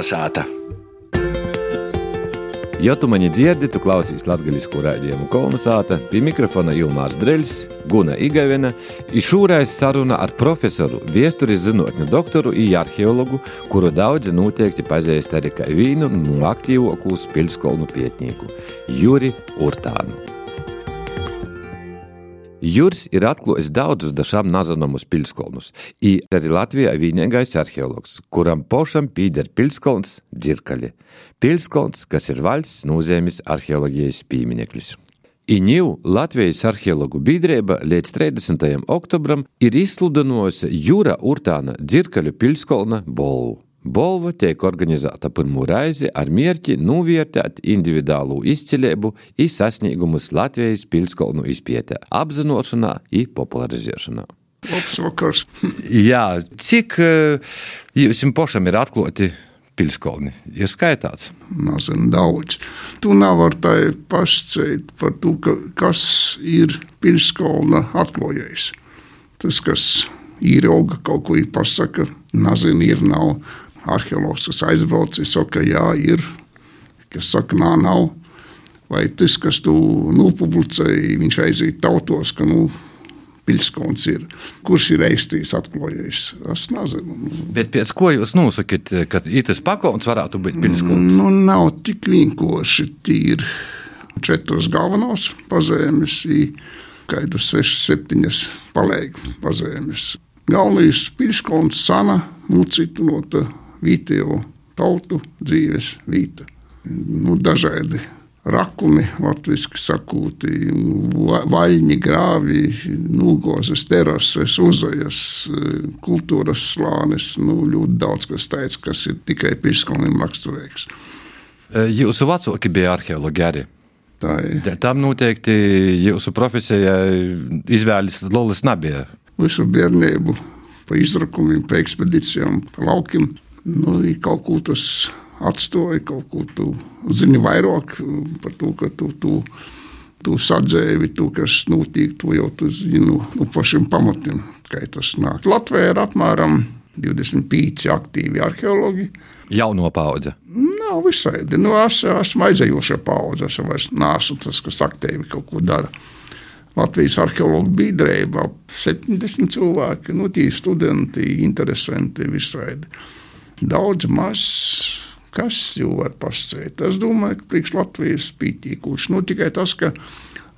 Kolnesāta! Ja tu mani dzirdi, tu klausies latviešu raidījumu kolonizāta, pie mikrofona Ilmārs Dreļs, Guna Igavena, ir šūrais saruna ar profesoru, viesturis zinātņu doktoru un arheologu, kuru daudzi noteikti pazīst arī kā vienu no aktīvākos pilskolnu pietnieku - Juri Urtānu. Juris ir atklājis daudzus dažām nezināmus pilskolnus. Ir arī Latvijā vienīgais arheologs, kuram pošam pīder pilskolns dzirkaļi. Pilskolns, kas ir valsts nozīmes arheoloģijas piemineklis. Iņu Latvijas arheologu biedrība līdz 30. oktobram ir izsludinājusi Jūra Urtāna dzirkaļu pilskolna bolvu. Bolva tiek organizēta pirmo reizi ar mērķi novērtēt individuālu izcilību un sasniegumus Latvijas pilskolnu izpētē, apzināšanā un popularizēšanā. Labs vakars! Jā, cik jums pašam ir atklāti pilskolni? Ir skaitāts? Mazliet daudz. Tu nevari tā pasakāt par to, ka, kas ir pilskolna atklājējis. Tas, kas ir auga kaut ko ir pasaka, nezinu, ir nav arheologs, kas aizbrauc, saka, jā, ir, kas saka, nā, nav. Vai tas, kas tu nopublicēji, viņš aiziet tautos, ka, nu, pilskons ir. Kurš ir eistīs atklājējis? Es nezinu. Bet pēc ko jūs nosakāt, ka itas pakauns varētu būt pilskons? Nu, nav tik vienkārši tīri četras galvenās pazīmes, kādas sešas, septiņas palēgu pazīmes. Galvenais pilskons sana, mucita no tā vietējo tautu dzīves vīta. Nu, dažādi rakumi, latviešu sakūti, vaļņi, grāvi, nūgozes, terases, uzajas, kultūras slānis. Nu, ļoti daudz kas tāds, kas ir tikai pirskalnim raksturīgs. Jūsu vecāki bija arheologi arī. Tā ir. Tam noteikti jūsu profesijā izvēles lolas nebija. Visu bērnību pa izrakumiem, pa ekspedīcijām, pa laukiem nu, kaut ko tas atstāja, kaut ko tu zini vairāk par to, ka tu. tu Tu sadzēvi to, kas notiek, to jau tu zini no, no pašiem pamatiem, kā tas nāk. Latvijā ir apmēram 25 aktīvi arheologi. Jauno paudze? Nav visādi. Nu, es esmu aizējoša paudze. Es vairs neesmu tas, kas aktīvi kaut ko dara. Latvijas arheologu biedrība ap 70 cilvēki, nu, tie studenti, interesanti visādi daudz maz. Kas jau var pasakāt? Es domāju, ka priekš Latvijas pītīkuši. Nu, tikai tas, ka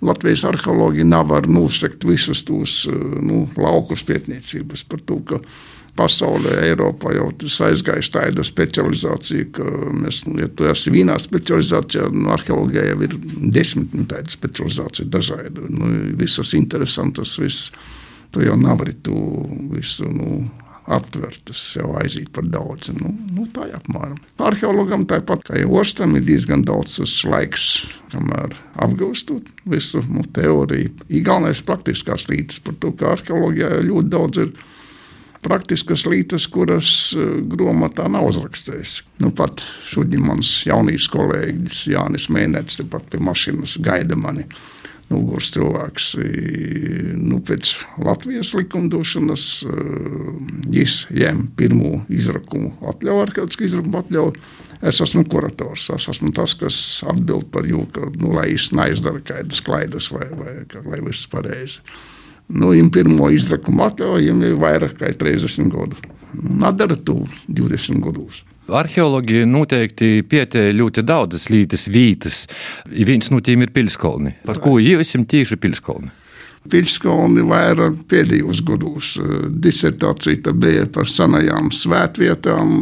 Latvijas arheologi nevar nosegt visus tos nu, laukus pētniecības par to, ka pasaulē, Eiropā jau tas aizgājis tāda specializācija, ka mēs, nu, ja tu esi vienā specializācijā, nu, arheologijā jau ir desmit nu, tāda specializācija dažāda. Nu, visas interesantas, viss. Tu jau nevari to visu nu, aptvert, tas jau aiziet par daudz. Nu, nu, tā ir apmēram. Arheologam tāpat kā jau ostam ir diezgan daudz laiks, kamēr apgūstot visu nu, teoriju. Ir galvenais praktiskās lietas par to, ka arheologijā ļoti daudz ir. Praktiskas lietas, kuras eh, grāmatā nav uzrakstījis. Nu, pat šodien mans jaunīs kolēģis Jānis Mēnesis, tepat pie mašīnas gaida mani nogurs cilvēks. Nu, pēc Latvijas likumdošanas viņš ņem pirmo izrakumu atļauju, arhētisku izrakumu atļauju. Es esmu kurators, es esmu tas, kas atbild par jūku, nu, lai viņš neizdara kādas klaidas vai, vai lai viss pareizi. Nu, viņam pirmo izrakumu atļauju, viņam ir vairāk kā 30 gadu. Nu, Nadara to 20 gados. Arheologi noteikti pietēja ļoti daudzas lietas, vītas. Viens no tiem ir pilskolni. Par ko iesim tieši pilskolni? Pilskolni vairāk pēdējos gados. Disertācija bija par senajām svētvietām,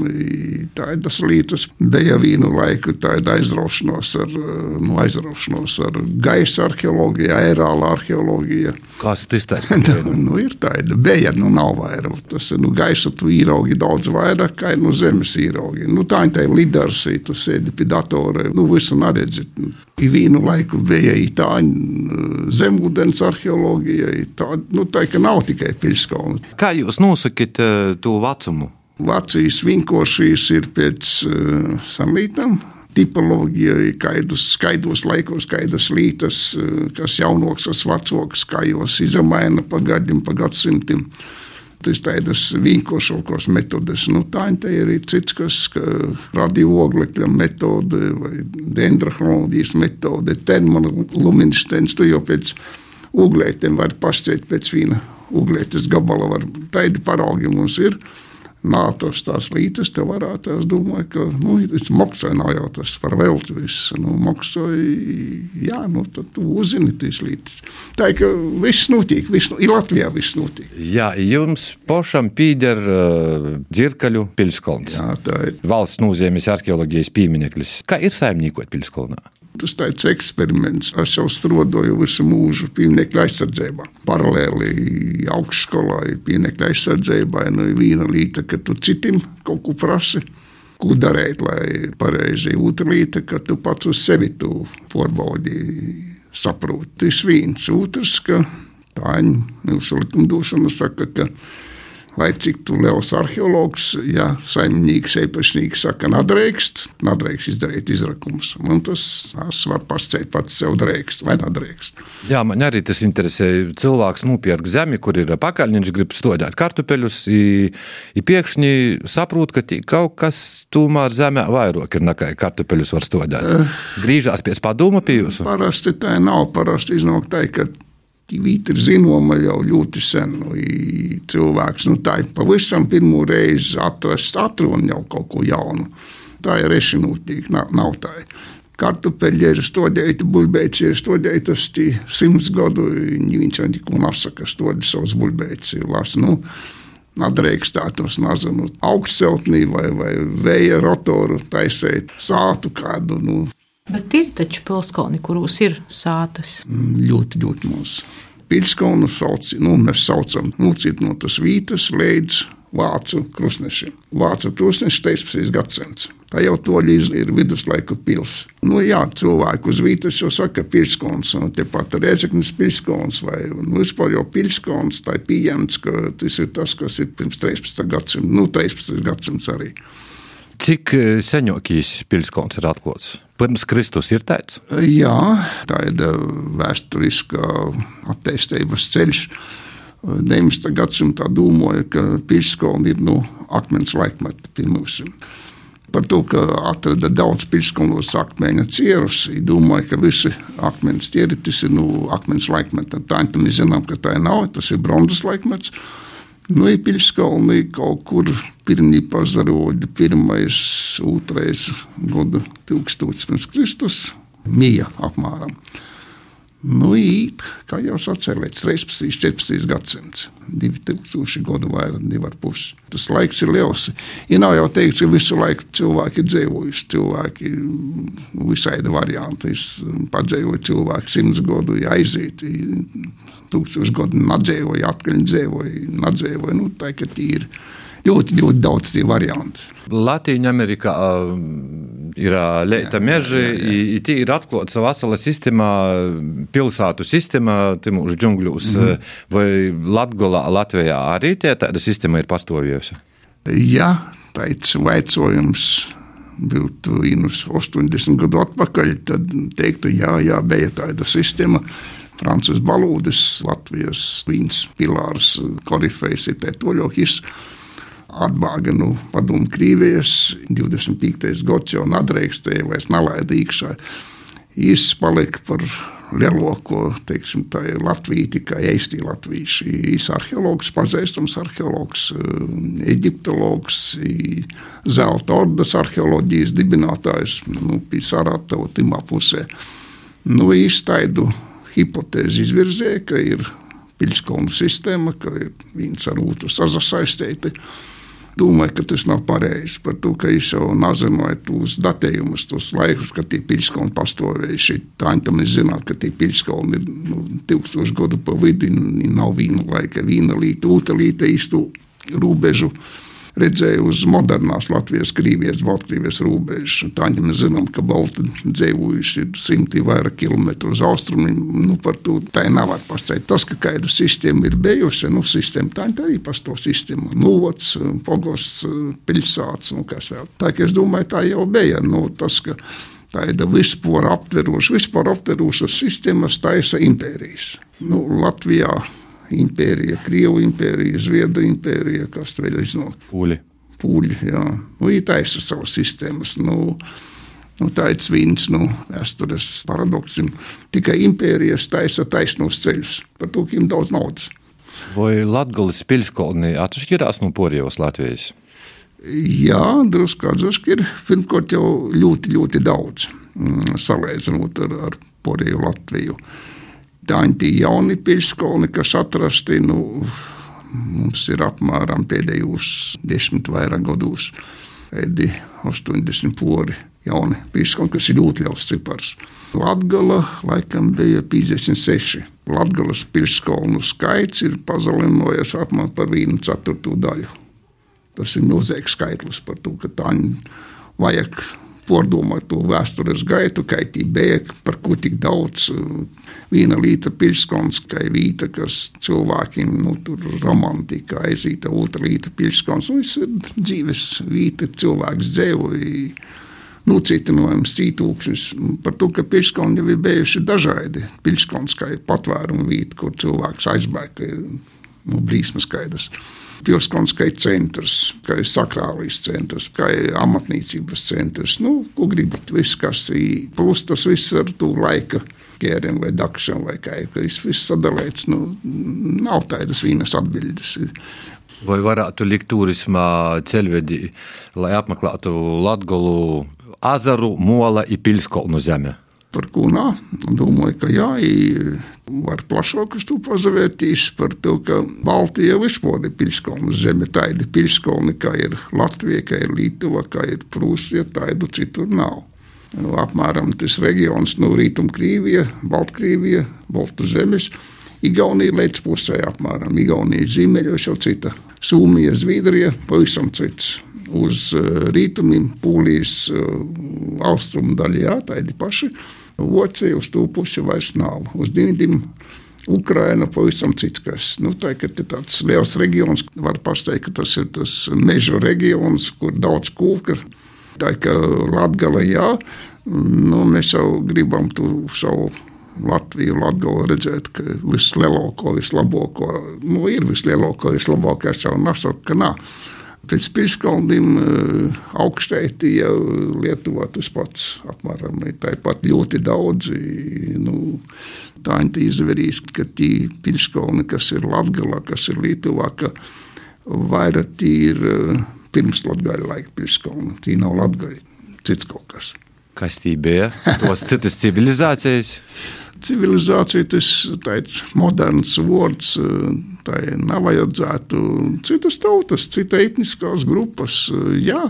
tādas lietas. Bija vienu laiku tāda aizraušanos ar, nu, aizraušanos ar gaisa arheoloģiju, aerāla arheoloģiju. Kas tas ir? nu, ir tāda, bija, nu nav vairāk. Tas ir, nu, gaisa īraugi daudz vairāk, kā no zemes īraugi. Nu, tā ir tā lidars, tu sēdi pie datora, nu, visu neredzi. I vienu laiku bija tā zemūdens arheoloģija, tā, nu, tā, nav tikai pilskalni. Kā jūs nosakāt to vecumu? Vācijas vinkošīs ir pēc uh, samītām tipoloģija, kaidos, skaidos laikos, kaidas lītas, kas jaunoks, kas vecoks, kā jos izmaina pa gadiem, pa gadsimtiem. Tas tādas vienkāršākās metodes. Nu, tā ir arī cits, kas radioglekļa metode vai dendrochronoloģijas metode, termoluminescence. Tu jau pēc uglētiem var pašķirt pēc viena uglētes gabala, var tādi paraugi mums ir nātras tās lītas, te varētu, es domāju, ka, nu, tas maksāja nav jau tas par velti viss, nu, maksāja, jā, nu, tad tu uzzini tīs lītas. Tā ir, ka viss notiek, viss, ir Latvijā viss notiek. Jā, jums pašam pīder uh, dzirkaļu pilskolns. Jā, tā ir. Valsts nozīmes arheoloģijas piemineklis. Kā ir saimniekot pilskolnā? Tas tāds eksperiments. Es jau strādāju visu mūžu pieminiektu aizsardzībā. Paralēli augstskolai, pieminiektu aizsardzībai, nu, viena lieta, ka tu citim kaut ko prasi. Ko darīt, lai pareizi lieta, ka tu pats uz sevi tu porbaudi, saproti. Tas viens, otrs, ka tā ir mūsu likumdošana saka, ka lai cik tu liels arheologs, ja saimnieks, īpašnieks saka, nedrīkst, nedrīkst izdarīt izrakumus. Man tas, tas var pasciet pats sev drīkst vai nedrīkst. Jā, man arī tas interesē. Cilvēks nopērk zemi, kur ir pakaļ, viņš grib stodēt kartupeļus, i pēkšņi saprot, ka kaut kas tomēr zemē vairāk ir nekā kartupeļus var stodēt. Grīžās pie padoma pie jūsu? Parasti tā nav, parasti iznāk tā, ka Vīta ir zināma jau ļoti sen. Nu, cilvēks nu, tā ir pavisam pirmo reizi atrasts, atrod jau kaut ko jaunu. Tā ir rešinūtīgi, nav, nav tā. Kartupeļi ir stodēti, buļbēci ir stodēti, tas ir simts gadu, viņš jau neko nesaka, stodi savus buļbēci. Nu, Nadrīkstētos, nezinu, augstceltnī vai, vai vēja rotoru taisīt, sātu kādu. Nu, Bet ir taču pilskalni, kuros ir sātas. Ļoti, ļoti maz. Pilskalnu sauc, nu, mēs saucam nucīt no tas vītas līdz vācu krustnešiem. Vācu krustnešs 13. gadsimts. Tā jau to līdz ir viduslaiku pils. Nu, jā, cilvēku uz vītas jau saka pilskons, un tepat Rēzeknis pilskons, vai nu, vispār jau pilskons, tā ir pieņemts, ka tas ir tas, kas ir pirms 13. gadsimta, nu, 13. gadsimts arī. Cik senākīs pilskons ir atklāts? Pirms Kristus ir tāds? Jā, tā ir vēsturiskā attīstības ceļš. 19. gadsimtā domāja, ka pilskolni ir no akmens laikmeta pie mums. Par to, ka atrada daudz pilskolnos akmeņa cierus, domāja, ka visi akmens cieri tas ir no akmens laikmeta. Tā mēs zinām, ka tā nav, tas ir bronzas laikmets. Ir pilskalni kaut kur pirmie pazaroļi, pirmais, otrais gada tūkstotis pirms Kristus, mija apmēram. Nu, īt, kā jau sacēlēts, 13. 14. gadsimts, 2000 gadu vairāk, 2,5. Tas laiks ir liels. Ja nav jau teikts, ka visu laiku cilvēki ir dzīvojuši, cilvēki visādi varianti. Es padzīvoju cilvēku simts gadu, ja aiziet, tūkstoši gadu nadzēvoju, atkaļ dzīvoju, nadzēvoju, nu, tā, ka tīri ļoti, ļoti daudz tie varianti. Latvijā Amerikā ir leita meži, i tie ir atklāta vesela sistēma, pilsētu sistēma, mūsu džungļos, mm -hmm. vai Latgolā, Latvijā arī tie, tāda sistēma ir pastāvējusi? Jā, tāds veicojums būtu 80 gadu atpakaļ, tad teiktu, jā, jā, bija tāda sistēma. Francis Balūdis, Latvijas vīns pilārs, korifejs ir pētoļokis atbāga nu, padomu Krievijas. 25. gads jau nadreikstēja, vairs nelaida iekšā. Īsts palika par lielāko, teiksim, tā ir Latvija, tikai īsti latvieši. Īs arheologs, pazīstams arheologs, eģiptologs, zelta ordas arheoloģijas dibinātājs, nu, pie Saratova timā pusē. Nu, īstaidu hipotēzi izvirzēja, ka ir pilskalnu sistēma, ka ir viens ar otru sasaistīti. Domāju, ka tas nav pareizi. Par to, ka es jau nazināju tos datējumus, tos laikus, kad tie pilskalni pastāvējuši. Tā tam es zināju, ka tie pilskalni ir nu, 1000 gadu pa vidu, nav viena laika, viena līta, otra līta īstu robežu redzēju uz modernās Latvijas, Krievijas, Baltkrievijas robežas. Tā mēs zinām, ka Balti dzīvojuši ir simti vairāk kilometru uz austrumiem. Nu, par to tā nevar pastāstīt. Tas, ka kāda sistēma ir bijusi, nu, sistēma tā arī pastāv sistēma. Novots, pogosts, pilsāts un kas vēl. Tā, ka es domāju, tā jau bija. Nu, tas, ka tāda vispār aptveroša, vispār aptveroša sistēmas taisa impērijas. Nu, Latvijā impērija, Krievu impērija, Zviedru impērija, kas vēl iznāk. Pūļi. Pūļi, jā. Nu, viņi taisa savas sistēmas. Nu, Nu, tā ir viens no nu, vēstures paradoksiem. Tikai impērijas taisa taisnos ceļus, par to, ka viņiem daudz naudas. Vai Latvijas pilskolni atšķirās no Porijos Latvijas? Jā, drusku atšķir. Pirmkārt, jau ļoti, ļoti daudz mm, salīdzinot ar, ar Poriju Latviju. Tā tie jauni pilskolni, kas atrasti. Nu, Mums ir apmēram pēdējos desmit vairāk gados, 80 pori jauni pīškoni, kas ir ļoti liels cipars. Latgala laikam bija 56. Latgalas pilskolnu skaits ir pazeminājies apmēram par 1 ceturto daļu. Tas ir milzīgs skaitlis par to, ka tā vajag pārdomāt to vēstures gaitu, kā tī bija, par ko tik daudz viena līta pilskons, kā vīta, kas cilvēkiem, nu, tur romantika aizīta, otra līta pilskons, un viss ir dzīves vīta, cilvēks dzēvoja nocietinājums, cītūkšņus par to, ka pilskalni jau ir bijuši dažādi. Pilskalns kā ir patvērumu vieta, kur cilvēks aizbēg, ir nu, brīsmas skaidrs. Ir centrs, kā ir sakrālīs centrs, kā ir amatniecības centrs. Nu, ko gribat, viss, kas ir, plus tas viss ar to laika ķērienu vai dakšanu vai kā ir, ka viss sadalīts, nu, nav tādas vienas atbildes. Vai varētu likt turismā ceļvedi, lai apmeklētu Latgolu azaru, mola i pilskolnu zeme. Par ko nā, domāju, ka jā, var plašāk uz to pazavērtīs par to, ka Baltija vispār ir pilskolnu zeme. Tāda pilskolni, kā ir Latvija, kā ir Lietuva, kā ir Prūsija, tādu citur nav. Apmēram tas reģions no Rietumkrīvija, Baltkrievija, Baltu zemes, Igaunija līdz pusē apmēram. Igaunija ziemeļos jau cita. Somija, Zviedrija, pavisam cits uz eh, rietumiem, Polijas eh, austrumu daļā, tādi paši. Vācija uz to pusi vairs nav. Uz dienvidiem Ukraina pavisam cits. Kas. Nu, tā ir tāds liels reģions, var pateikt, ka tas ir tas meža reģions, kur daudz kūka. Tā kā Latvija, jā, nu, mēs jau gribam to savu Latviju, Latviju redzēt, ka vislielāko, vislabāko, nu, ir vislielāko, vislabākais jau nesaku, ka nav. Pēc Pirmskalniem eh, augstēti jau Lietuvā tas pats apmēram ir tāpat ļoti daudzi. Nu, tā ir izvērīs, ka tie Pirmskalni, kas ir Latgalā, kas ir Lietuvā, ka vairāk tie ir eh, pirms Latgaļa laika Pirmskalni. Tie nav Latgaļa, cits kaut kas. Kas tī bija? Tos citas civilizācijas? civilizācija tas ir moderns vārds. Tā nav vajadzētu citas tautas, citas etniskās grupas. Jā,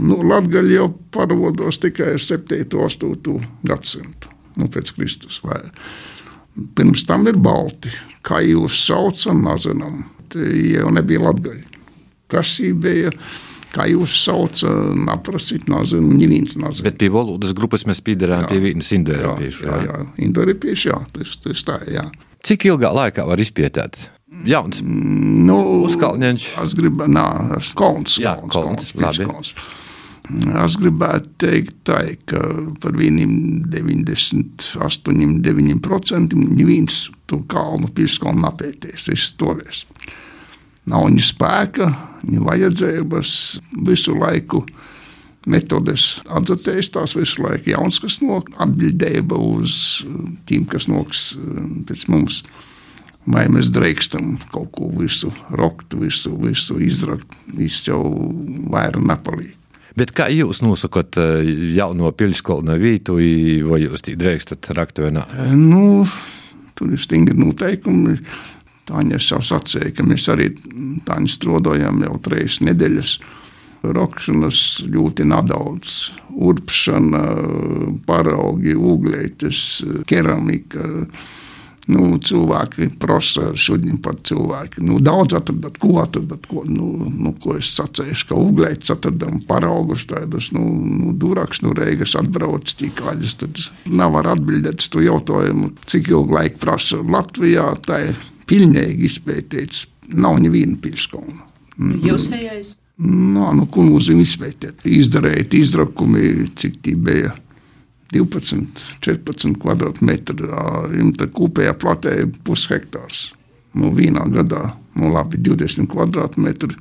nu, Latvija jau parādās tikai 7. un 8. gadsimtu nu, pēc Kristus. Vai. Pirms tam ir balti. Kā jūs saucam, nezinām. Tie jau nebija Latvija. Kas bija? Kā jūs saucat, aprasīt, nezinu, neviens nezinu. Bet pie valodas grupas mēs piedarām pie vienas indoeiropiešu. Jā, jā, jā. indoeiropiešu, jā, tas, tas tā, jā. Cik ilgā laikā var izpētēt? Jauns. Nu, Uzkalņš. Es gribu, nā, es kolns. Jā, kolns, kolns, kolns. Es gribētu teikt, tā, ka par vieniem 98, 9% neviens to kalnu pilskalnu apēties, es stāvēs. Nav viņa spēka, viņa vajadzības visu laiku. Metodes atzīstās visu laiku, jauns, kas no atbildība uz tiem, kas noks pēc mums. Vai mēs drīkstam kaut ko visu rokt, visu, visu izrakt, viss jau vairāk nepalīdz. Bet kā jūs nosakāt jauno pilskolnu vietu, vai jūs drīkstat rakt vai nē? Nu, tur ir stingri noteikumi. Tāņa jau sacīja, ka mēs arī tāņu strādājam jau trīs nedēļas. Rokšanas ļoti nedaudz, urpšana, paraugi, ugļietis, keramika. Nu, cilvēki prasa šodien par cilvēku. Nu, daudz atradat, ko atradat, ko, nu, nu, ko es sacēju, ka uglēts atradam paraugus tādus, nu, nu duraks, nu, reigas atbrauc tīkāļas, tad nav var atbildēt to jautājumu, cik ilgu laiku prasa Latvijā, tā ir pilnīgi izpētīts. Nav neviena pilskalna. Jūsējais? Nā, nu, ko nozīmē izpētīt? Izdarīt izdrakumi, cik tie bija. 12, 14 kvadrātmetri. Viņa kopējā platē pushektārs. nu, vienā gadā, nu, labi, 20 kvadrātmetru.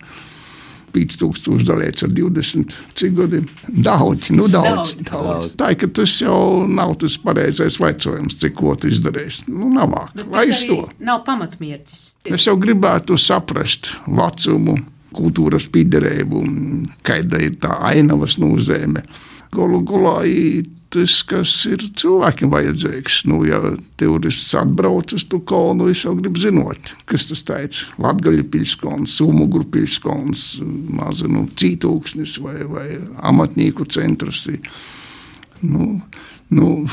5000 dalīts ar 20 cik gadiem. Daudz, nu daudz. daudz. daudz. Tā ir, tas jau nav tas pareizais vecojums, cik ko tu izdarīsi. Nu, nav es to? Nav pamatmērķis. Es jau gribētu saprast vecumu, kultūras piederību, kāda ir tā ainavas nozīme. Galu galā tas, kas ir cilvēkiem vajadzīgs. Nu, ja turists atbrauc uz to kolonu, es jau gribu zināt, kas tas tāds - Latvijas pilskons, Sumugru pilskons, maza nu, cītūksnis vai, vai amatnieku centrs. Nu, nu,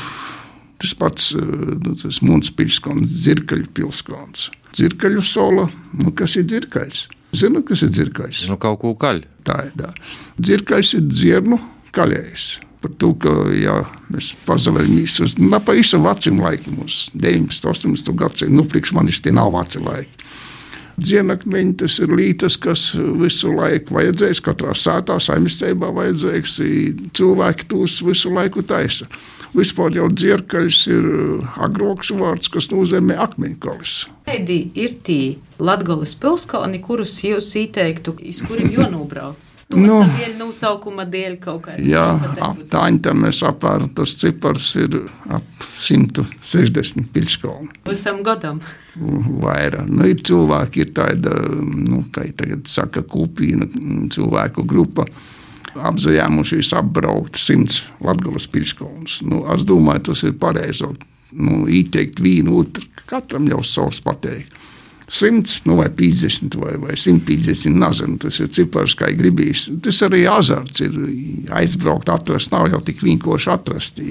tas pats nu, tas Muns pilskons, Zirkaļu pilskons. Zirkaļu sola, nu, kas ir dzirkaļs? Zinu, kas ir dzirkaļs? Nu, kaut ko kaļ. Tā ir tā. Dzirkaļs ir dzirnu kaļējs par to, ka jā, mēs pazaudējām uz nu, pavisam veciem laikiem, uz 19, 18 gadsimtu. Nu, priekš manis tie nav veci laiki. Dzienakmeņi tas ir lītas, kas visu laiku vajadzēs, katrā sētā, saimniecībā vajadzēs, cilvēki tos visu laiku taisa. Vispār jau dzirkaļs ir agroks vārds, kas nozīmē akmeņkalis. Kādi ir tie Latvijas pilsēni, kurus jūs ieteiktu, iz kuriem jānobrauc? Nu, dēļ, nosaukuma dēļ kaut kādā veidā. Jā, ap tāņa mēs apmēram tas cipars ir ap 160 pilsēni. Visam gadam. Vairāk. Nu, ir cilvēki, ir tāda, nu, kā tagad saka, kupīna cilvēku grupa apzinājušies apbraukt simts Latvijas pilsēnas. Nu, es domāju, tas ir pareizi. Nu, ieteikt vienu otru, katram jau savs pateikt. 100 nu, vai 50 vai, vai 150. Nezinu, tas ir cipars, kā gribīs. Tas arī azarts ir aizbraukt, atrast. Nav jau tik vienkārši atrast.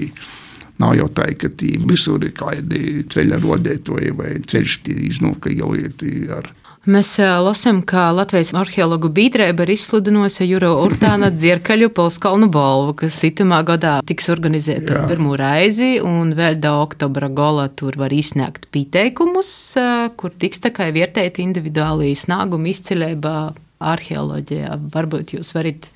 Nav jau tā, ka visur ir kādi ceļa rodētoji vai ceļš iznūka jau iet ar Mēs lasām, ka Latvijas arheologu biedrība ir izsludinājusi Juro Urtāna dzirkaļu Polskalnu balvu, kas itamā gadā tiks organizēta pirmo reizi, un vēl da oktobra gola tur var izsniegt pieteikumus, kur tiks tā kā vērtēt individuāli snāgumu izcilība arheoloģijā. Varbūt jūs varat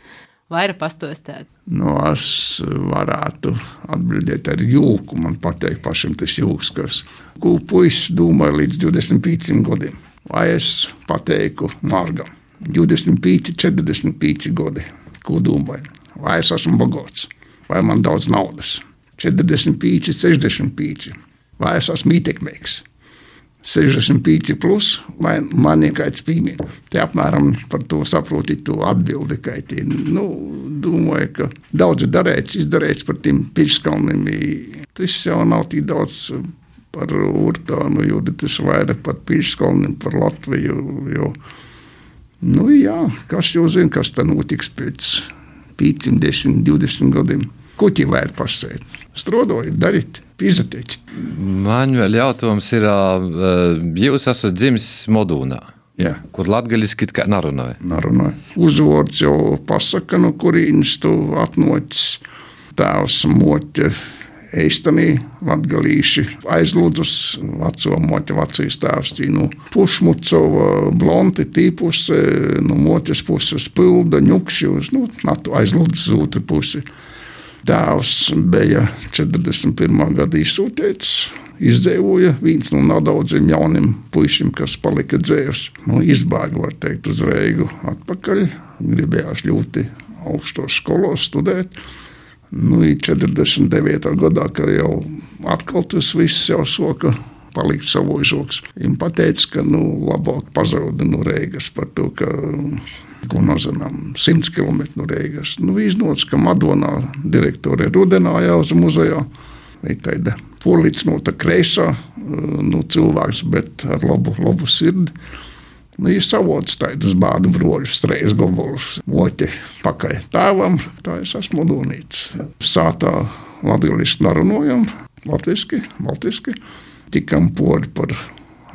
vairāk pastostēt. Nu, es varētu atbildēt ar jūku. Man patīk pašam tas jūks, kas ko puisis domāja līdz 25 gadiem. Vai es pateiktu Mārgam, 25, 45 gadi, ko domāju, vai es esmu bagāts, vai man daudz naudas, 45, 65, vai es esmu ietekmīgs. 65, plus, vai man ir kāds pīmīns. Te apmēram par to saprotiet, to atbildi. Tī, nu, domāju, ka daudz ir darīts, izdarīts par tiem piškalniem. Tas jau nav tik daudz par Urtānu, Juditas vairāk par Pīškalni, par Latviju. Jo, nu, jā, kas jau zina, kas tā notiks pēc 5, 10, 20 gadiem. Tie vajag pasēt? Strādājot, darīt, izdarīt. Man vēl jautājums ir, jūs esat dzimis Modūnā. Jā. Kur latviešu kā narunāja? Narunāja. Uzvārds jau pasaka, no kurienes tu atnācis. Tēvs moķa Eistanī latgalīši aizlūdzas veco motivācijas tēvs Tīnu Pušmucova, blonti tīpus, no moties puses pilda, ņukšķi, nu, natu aizlūdzas otru pusi. Tēvs bija 41. gada izsūtīts, izdzīvoja viens no nedaudziem jauniem puišiem, kas palika dzīves. Nu, izbēga, var teikt, uz Reigu atpakaļ. Gribējās ļoti augstos skolos studēt. Nu, 49. gadā, kad jau atkal tas viss jau soka palikt savojžoks. Viņa pateica, ka nu, labāk pazauda no Rīgas par to, ka, ko nozinām, 100 km no Rīgas. Nu, iznāca, ka Madonā direktore rudenāja uz muzejā. Viņa tāda policināta kreisā nu, cilvēks, bet ar labu, labu sirdi. Nu, ir savots tādus bādu broļus, reizes gobolus, oķi pakaļ tēvam, tā es esmu donīts. Sātā latgaliski narunojam, latviski, baltiski, tikam podi par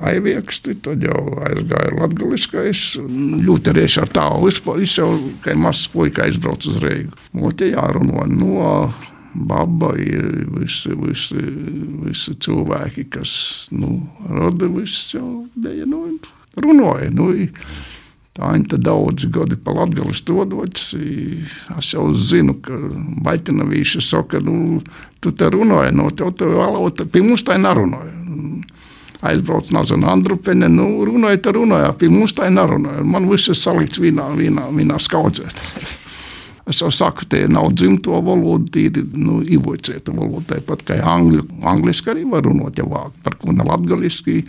aivieksti, tad jau aizgāja latgaliskais. Ļoti arī ar tālu vispār, es jau, kā mazs puika aizbraucu uz Reigu. Oķi jāruno no baba ir visi, visi, visi cilvēki, kas, nu, rada viss jau bija, nu, runāja. Nu, Tā ir daudz gadi pa latgali stodot. Es jau zinu, ka Baitinavīša saka, nu, tu te runāji, no tev te valota, pie mums tā nerunāja. aizbraucu, nezinu, Andrupene, nu, runāja, tā runāja, pie mums tā nerunāja. Man viss ir salikts vienā, vienā, vienā skaudzēt. Es jau saku, te nav dzimto valoda, tīri nu, ivocēta valoda, tāpat kā angļu. Angliski arī var runāt, ja vāk, par ko nav latgaliski.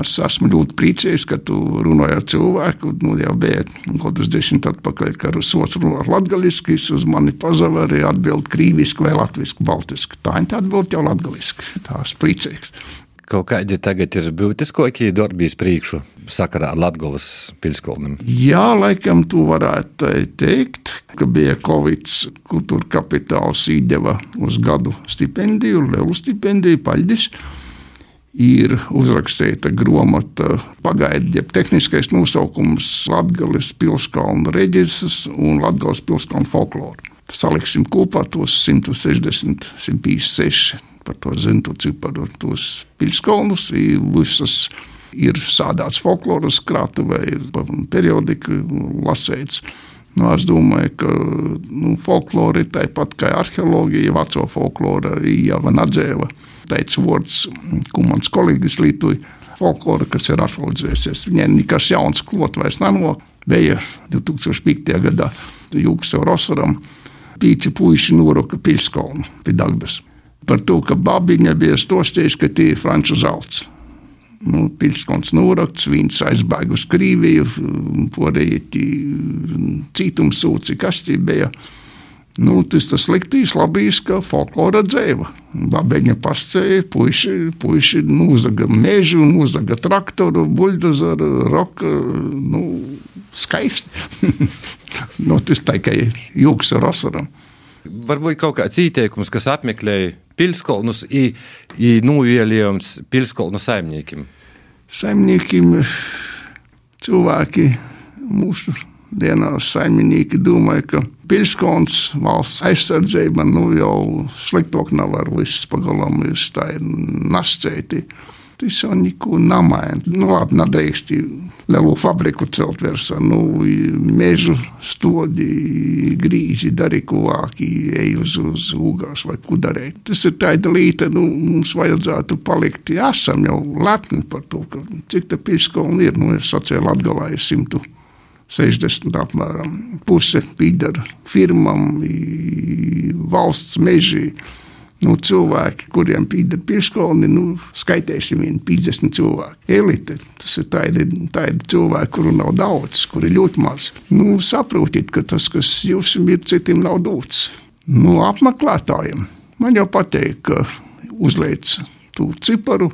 Es esmu ļoti priecīgs, ka tu runāji ar cilvēku. Nu, jau bija kas desmit atpakaļ, kad sots runāt latgaliski, uz mani pazavari atbild krīviski vai latviski, baltiski. Tā ir atbild jau latgaliski. Tās priecīgs. Kaut kādi tagad ir būtiskākie darbības priekšu sakarā ar Latvijas pilskolniem? Jā, laikam tu varētu teikt, ka bija Covid, kultūra kapitāls īdeva uz gadu stipendiju, lielu stipendiju, paļģis ir uzrakstīta grāmata, pagaidu, jeb tehniskais nosaukums Latvijas pilskalnu reģistrs un Latvijas pilskalnu folkloru. Saliksim kopā tos 160, 156 par to zinu, ciparu, tos pilskalnus, visas ir sādāts folkloras krātuvē, ir periodika lasēts. Nu, es domāju, ka nu, folklore ir tāpat kā arheoloģija, veco folklora, jau nadzēva teica vārds, ko mans kolēģis lietoja. Folklora, kas ir atšķirījusies, viņai nekas jauns klot vairs nav. Bija 2005. gadā Jūkas Rosaram pīci puiši noruka pilskalnu pie Dagdas. Par to, ka babiņa bija stostījis, ka tie ir franču zelts. Nu, Pilsons norakts, viņš aizbēga uz Krīviju, porēji cītumsūci, kas tie bija. Nu, tas tas sliktīs, labīs, ka folklora dzēva. Babeņa pascēja, puiši, puiši nozaga mežu, nozaga traktoru, buldozeru, roka, nu, skaisti. nu, tas tikai jūks ar asaram. Varbūt kaut kāds ieteikums, kas apmeklēja pilskolnus, ir nuvielījums pilskolnu saimniekiem. Saimniekiem cilvēki mūsu dienās saimnieki domāja, ka pilskons valsts aizsardzība nu jau sliktāk nav ar visu pagalām, tā ir nascēti. Tas jau neko namaina. Nu, labi, nedrīkst lielu fabriku celt virsā. Nu, mežu stodi, grīži, darīja kuvāki, ej uz, uz ugās vai ko darīt. Tas ir tāda lieta, nu, mums vajadzētu palikt. Esam jau lepni par to, ka cik tā pilskolni ir. Nu, es sacēju Latgalā ir simtu. 60 apmēram. Puse pieder firmām, valsts mežī. Nu, cilvēki, kuriem pieder pieskolni, nu, skaitēsim vien 50 cilvēku. Elite, tas ir tādi, tādi cilvēki, kuru nav daudz, kuri ir ļoti maz. Nu, saprotiet, ka tas, kas jums ir, citiem nav dots. Nu, apmeklētājiem man jau pateikt, ka uzliec to ciparu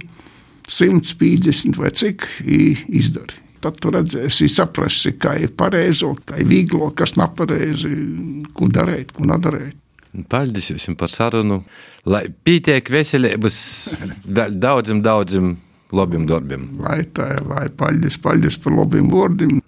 150 vai cik izdara. Tad tu redzēsi, saprasi, kā ir pareizi, kā ir viegli, kas nav pareizi, ko darīt, ko nedarīt. Paldies jums par sarunu. Lai pietiek veselības daudziem, daudziem labiem darbiem. Lai tā ir, lai paldies, paldies par labiem vārdiem.